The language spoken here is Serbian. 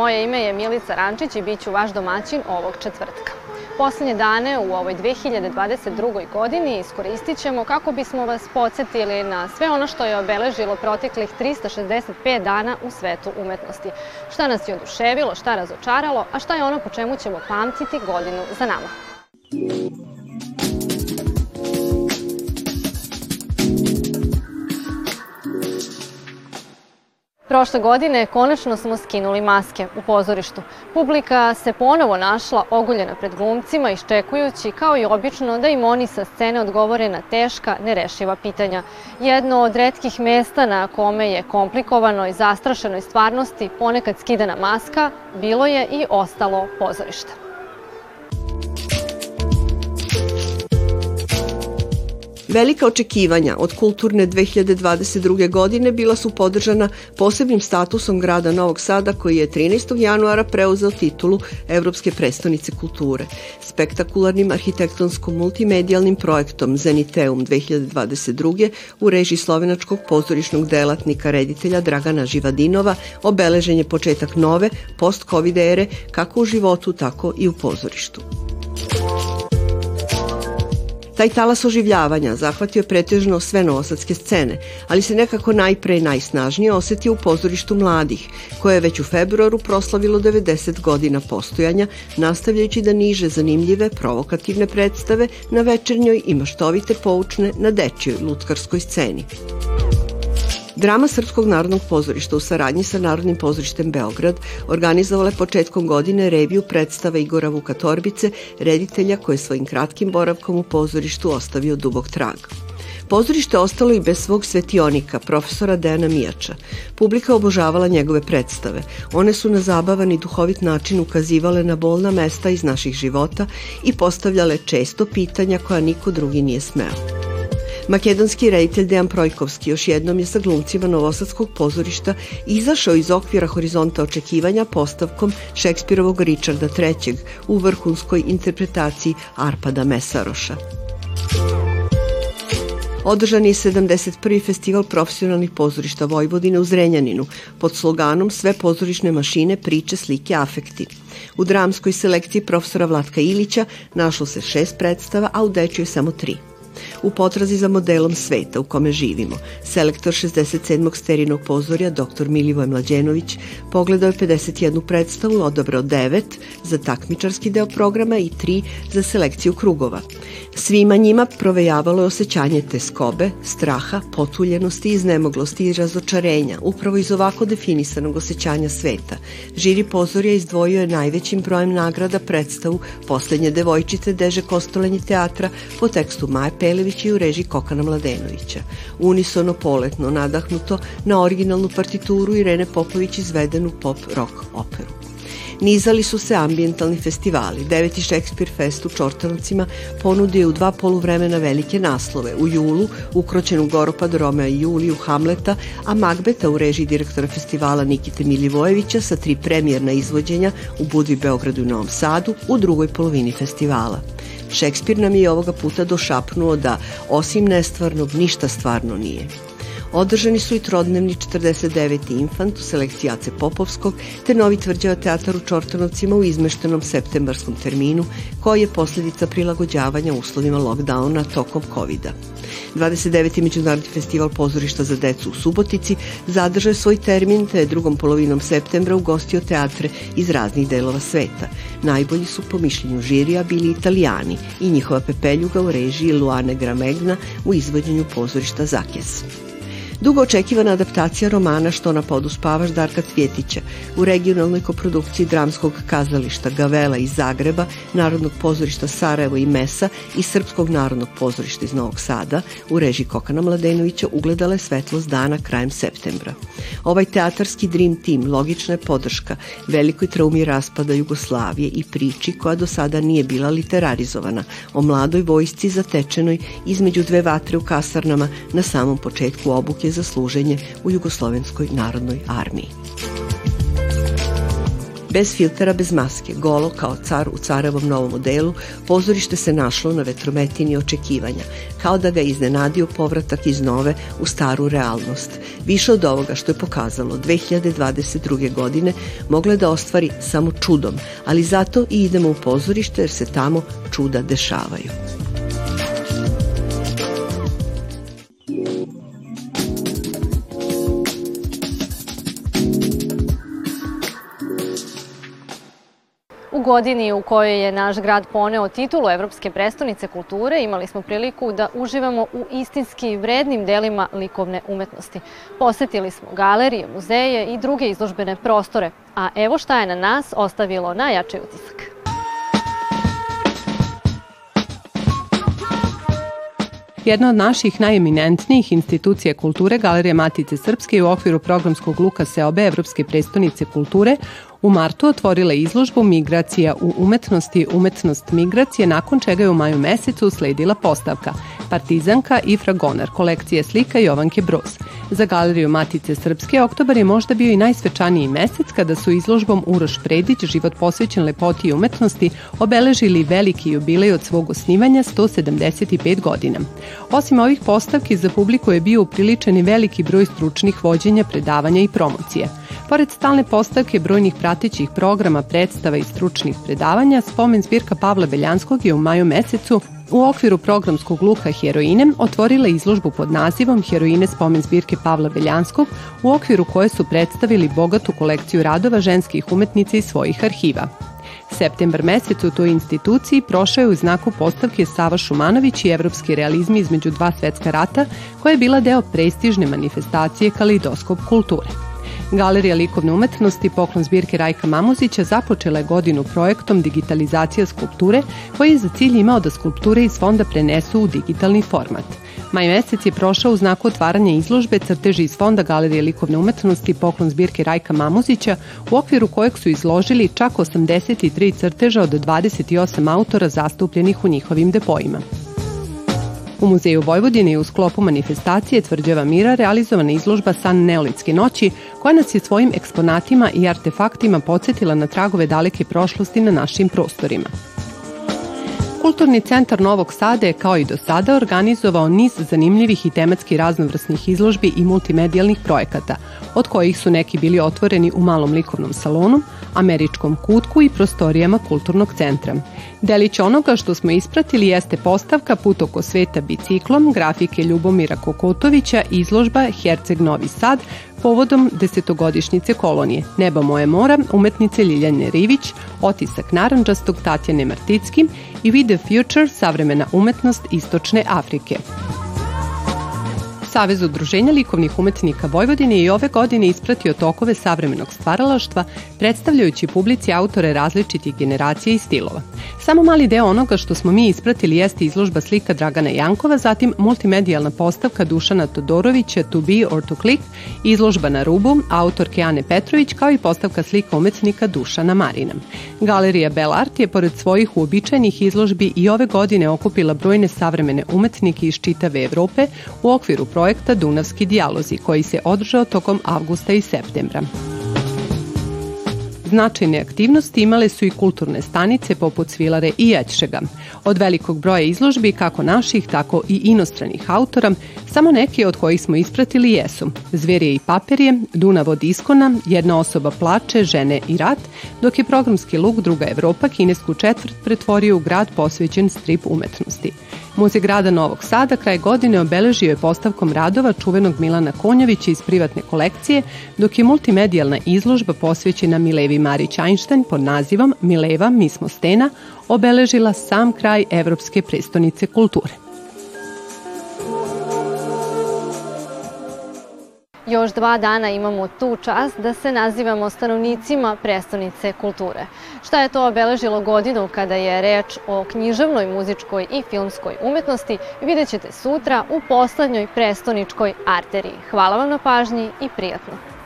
Moje ime je Milica Rančić i bit ću vaš domaćin ovog četvrtka. Poslednje dane u ovoj 2022. godini iskoristit ćemo kako bismo vas podsjetili na sve ono što je obeležilo proteklih 365 dana u svetu umetnosti. Šta nas je oduševilo, šta razočaralo, a šta je ono po čemu ćemo pamtiti godinu za nama. Prošle godine konačno smo skinuli maske u pozorištu. Publika se ponovo našla oguljena pred glumcima, iščekujući kao i obično da im oni sa scene odgovore na teška, nerešiva pitanja. Jedno od redkih mesta na kome je komplikovano i zastrašenoj stvarnosti ponekad skidana maska, bilo je i ostalo pozorište. Velika očekivanja od kulturne 2022. godine bila su podržana posebnim statusom grada Novog Sada koji je 13. januara preuzeo titulu Evropske prestonice kulture. Spektakularnim arhitektonsko-multimedijalnim projektom Zeniteum 2022. u režiji slovenačkog pozorišnog delatnika reditelja Dragana Živadinova obeležen je početak nove post-covid ere kako u životu tako i u pozorištu. Taj talas oživljavanja zahvatio je pretežno sve novosadske scene, ali se nekako najpre i najsnažnije osetio u pozorištu mladih, koje je već u februaru proslavilo 90 godina postojanja, nastavljajući da niže zanimljive, provokativne predstave na večernjoj i maštovite poučne na dečjoj lutkarskoj sceni. Drama Srpskog narodnog pozorišta u saradnji sa Narodnim pozorištem Beograd organizovala je početkom godine reviju predstave Igora Vuka Torbice, reditelja koji je svojim kratkim boravkom u pozorištu ostavio dubog trag. Pozorište ostalo i bez svog svetionika, profesora Dejana Mijača. Publika obožavala njegove predstave. One su na zabavan i duhovit način ukazivale na bolna mesta iz naših života i postavljale često pitanja koja niko drugi nije smeo. Makedonski reditelj Dejan Projkovski još jednom je sa glumcima Novosadskog pozorišta izašao iz okvira horizonta očekivanja postavkom Šekspirovog Richarda III. u vrhunskoj interpretaciji Arpada Mesaroša. Održan je 71. festival profesionalnih pozorišta Vojvodine u Zrenjaninu pod sloganom Sve pozorišne mašine, priče, slike, afekti. U dramskoj selekciji profesora Vlatka Ilića našlo se šest predstava, a u dečjoj samo tri u potrazi za modelom sveta u kome živimo. Selektor 67. sterinog pozorja, dr. Milivoj Mlađenović, pogledao je 51 predstavu, odabrao 9 za takmičarski deo programa i 3 za selekciju krugova. Svima njima provejavalo je osjećanje teskobe, straha, potuljenosti, iznemoglosti i razočarenja, upravo iz ovako definisanog osjećanja sveta. Žiri pozorja izdvojio je najvećim brojem nagrada predstavu Poslednje devojčice Deže Kostolenje teatra po tekstu Maje Pelević i u režiji Kokana Mladenovića. Unisono poletno, nadahnuto na originalnu partituru Irene Popović izvedenu pop rock operu. Nizali su se ambientalni festivali. Deveti Shakespeare Fest u Čortanovcima ponudio u dva poluvremena velike naslove. U julu ukroćenu Goropad Romea i Juliju Hamleta, a Magbeta u režiji direktora festivala Nikite Milivojevića sa tri premijerna izvođenja u Budvi Beogradu i Novom Sadu u drugoj polovini festivala. Šekspir nam je ovoga puta došapnuo da, osim nestvarnog, ništa stvarno nije. Održani su i trodnevni 49. infant u selekciji Ace Popovskog, te novi tvrđava teatar u Čortanovcima u izmeštenom septembarskom terminu, koji je posledica prilagođavanja uslovima lockdowna tokom covid -a. 29. Međunarodni festival pozorišta za decu u Subotici zadržao svoj termin te je drugom polovinom septembra ugostio teatre iz raznih delova sveta. Najbolji su po mišljenju žirija bili italijani i njihova pepeljuga u režiji Luane Gramegna u izvođenju pozorišta Zakes. Dugo očekivana adaptacija romana Što na podu spavaš Darka Cvjetića u regionalnoj koprodukciji dramskog kazališta Gavela iz Zagreba, Narodnog pozorišta Sarajevo i Mesa i Srpskog narodnog pozorišta iz Novog Sada u režiji Kokana Mladenovića ugledala je svetlost dana krajem septembra. Ovaj teatarski Dream Team logična je podrška velikoj traumi raspada Jugoslavije i priči koja do sada nije bila literarizovana o mladoj vojsci zatečenoj između dve vatre u kasarnama na samom početku obuke za služenje u Jugoslovenskoj narodnoj armiji. Bez filtera, bez maske, golo kao car u carevom novom modelu, pozorište se našlo na vetrometini očekivanja, kao da ga iznenadio povratak iz nove u staru realnost. Više od ovoga što je pokazalo 2022. godine mogle da ostvari samo čudom, ali zato i idemo u pozorište jer se tamo čuda dešavaju. Godini u kojoj je naš grad poneo titulu Evropske prestonice kulture imali smo priliku da uživamo u istinski vrednim delima likovne umetnosti. Posetili smo galerije, muzeje i druge izložbene prostore, a evo šta je na nas ostavilo najjači utisak. Jedna od naših najeminentnijih institucija kulture, Galerija Matice Srpske u okviru programskog luka Seobe Evropske prestonice kulture u martu otvorila izložbu Migracija u umetnosti umetnost migracije, nakon čega je u maju mesecu usledila postavka Partizanka i Fragonar, kolekcije slika Jovanke Broz. Za galeriju Matice Srpske oktobar je možda bio i najsvečaniji mesec kada su izložbom Uroš Predić, život posvećen lepoti i umetnosti, obeležili veliki jubilej od svog osnivanja 175 godina. Osim ovih postavki, za publiku je bio upriličen i veliki broj stručnih vođenja, predavanja i promocije. Pored stalne postavke brojnih pratećih programa, predstava i stručnih predavanja, spomen zbirka Pavla Beljanskog je u maju mesecu u okviru programskog luka Heroine otvorila izložbu pod nazivom Heroine spomen zbirke Pavla Beljanskog, u okviru koje su predstavili bogatu kolekciju radova ženskih umetnica iz svojih arhiva. Septembar mesec u toj instituciji prošao je u znaku postavke Sava Šumanović i evropski realizmi između dva svetska rata, koja je bila deo prestižne manifestacije kalidoskop kulture. Galerija likovne umetnosti poklon zbirke Rajka Mamuzića započela je godinu projektom digitalizacija skulpture koji je za cilj imao da skulpture iz fonda prenesu u digitalni format. Maj mesec je prošao u znaku otvaranja izložbe crteži iz fonda Galerije likovne umetnosti poklon zbirke Rajka Mamuzića u okviru kojeg su izložili čak 83 crteža od 28 autora zastupljenih u njihovim depojima. U Muzeju Vojvodine i u sklopu manifestacije Tvrđava mira realizovana izložba San Neolitske noći koja nas je svojim eksponatima i artefaktima podsjetila na tragove daleke prošlosti na našim prostorima. Kulturni centar Novog Sada je kao i do sada organizovao niz zanimljivih i tematski raznovrsnih izložbi i multimedijalnih projekata, od kojih su neki bili otvoreni u malom likovnom salonu, američkom kutku i prostorijama kulturnog centra. Delić onoga što smo ispratili jeste postavka Put oko sveta biciklom, grafike Ljubomira Kokotovića, izložba Herceg Novi Sad, povodom desetogodišnjice kolonije Nebo moje mora, umetnice Ljiljane Rivić, otisak naranđastog Tatjane Marticki i With the Future, savremena umetnost Istočne Afrike. Savez udruženja likovnih umetnika Vojvodine i ove godine ispratio tokove savremenog stvaralaštva, predstavljajući publici autore različitih generacija i stilova. Samo mali deo onoga što smo mi ispratili jeste izložba slika Dragana Jankova, zatim multimedijalna postavka Dušana Todorovića To Be or To Click, izložba na rubu, autorke Ane Petrović, kao i postavka slika umetnika Dušana Marina. Galerija Bell Art je pored svojih uobičajenih izložbi i ove godine okupila brojne savremene umetnike iz čitave Evrope u okviru projekta Dunavski dijalozi koji se održao tokom avgusta i septembra. Značajne aktivnosti imale su i kulturne stanice poput Svilare i Jećšega. Od velikog broja izložbi, kako naših, tako i inostranih autora, samo neke od kojih smo ispratili jesu Zverije i papirje, Dunav od iskona, Jedna osoba plače, Žene i rat, dok je programski luk Druga Evropa kinesku četvrt pretvorio u grad posvećen strip umetnosti. Muzej grada Novog Sada kraj godine obeležio je postavkom radova čuvenog Milana Konjovića iz privatne kolekcije, dok je multimedijalna izložba posvećena Milevi Marić Einstein pod nazivom Mileva, mi smo stena, obeležila sam kraj Evropske prestonice kulture. Još dva dana imamo tu čast da se nazivamo stanovnicima prestonice kulture. Šta je to obeležilo godinu kada je reč o književnoj, muzičkoj i filmskoj umetnosti vidjet ćete sutra u poslednjoj prestoničkoj arteriji. Hvala vam na pažnji i prijatno!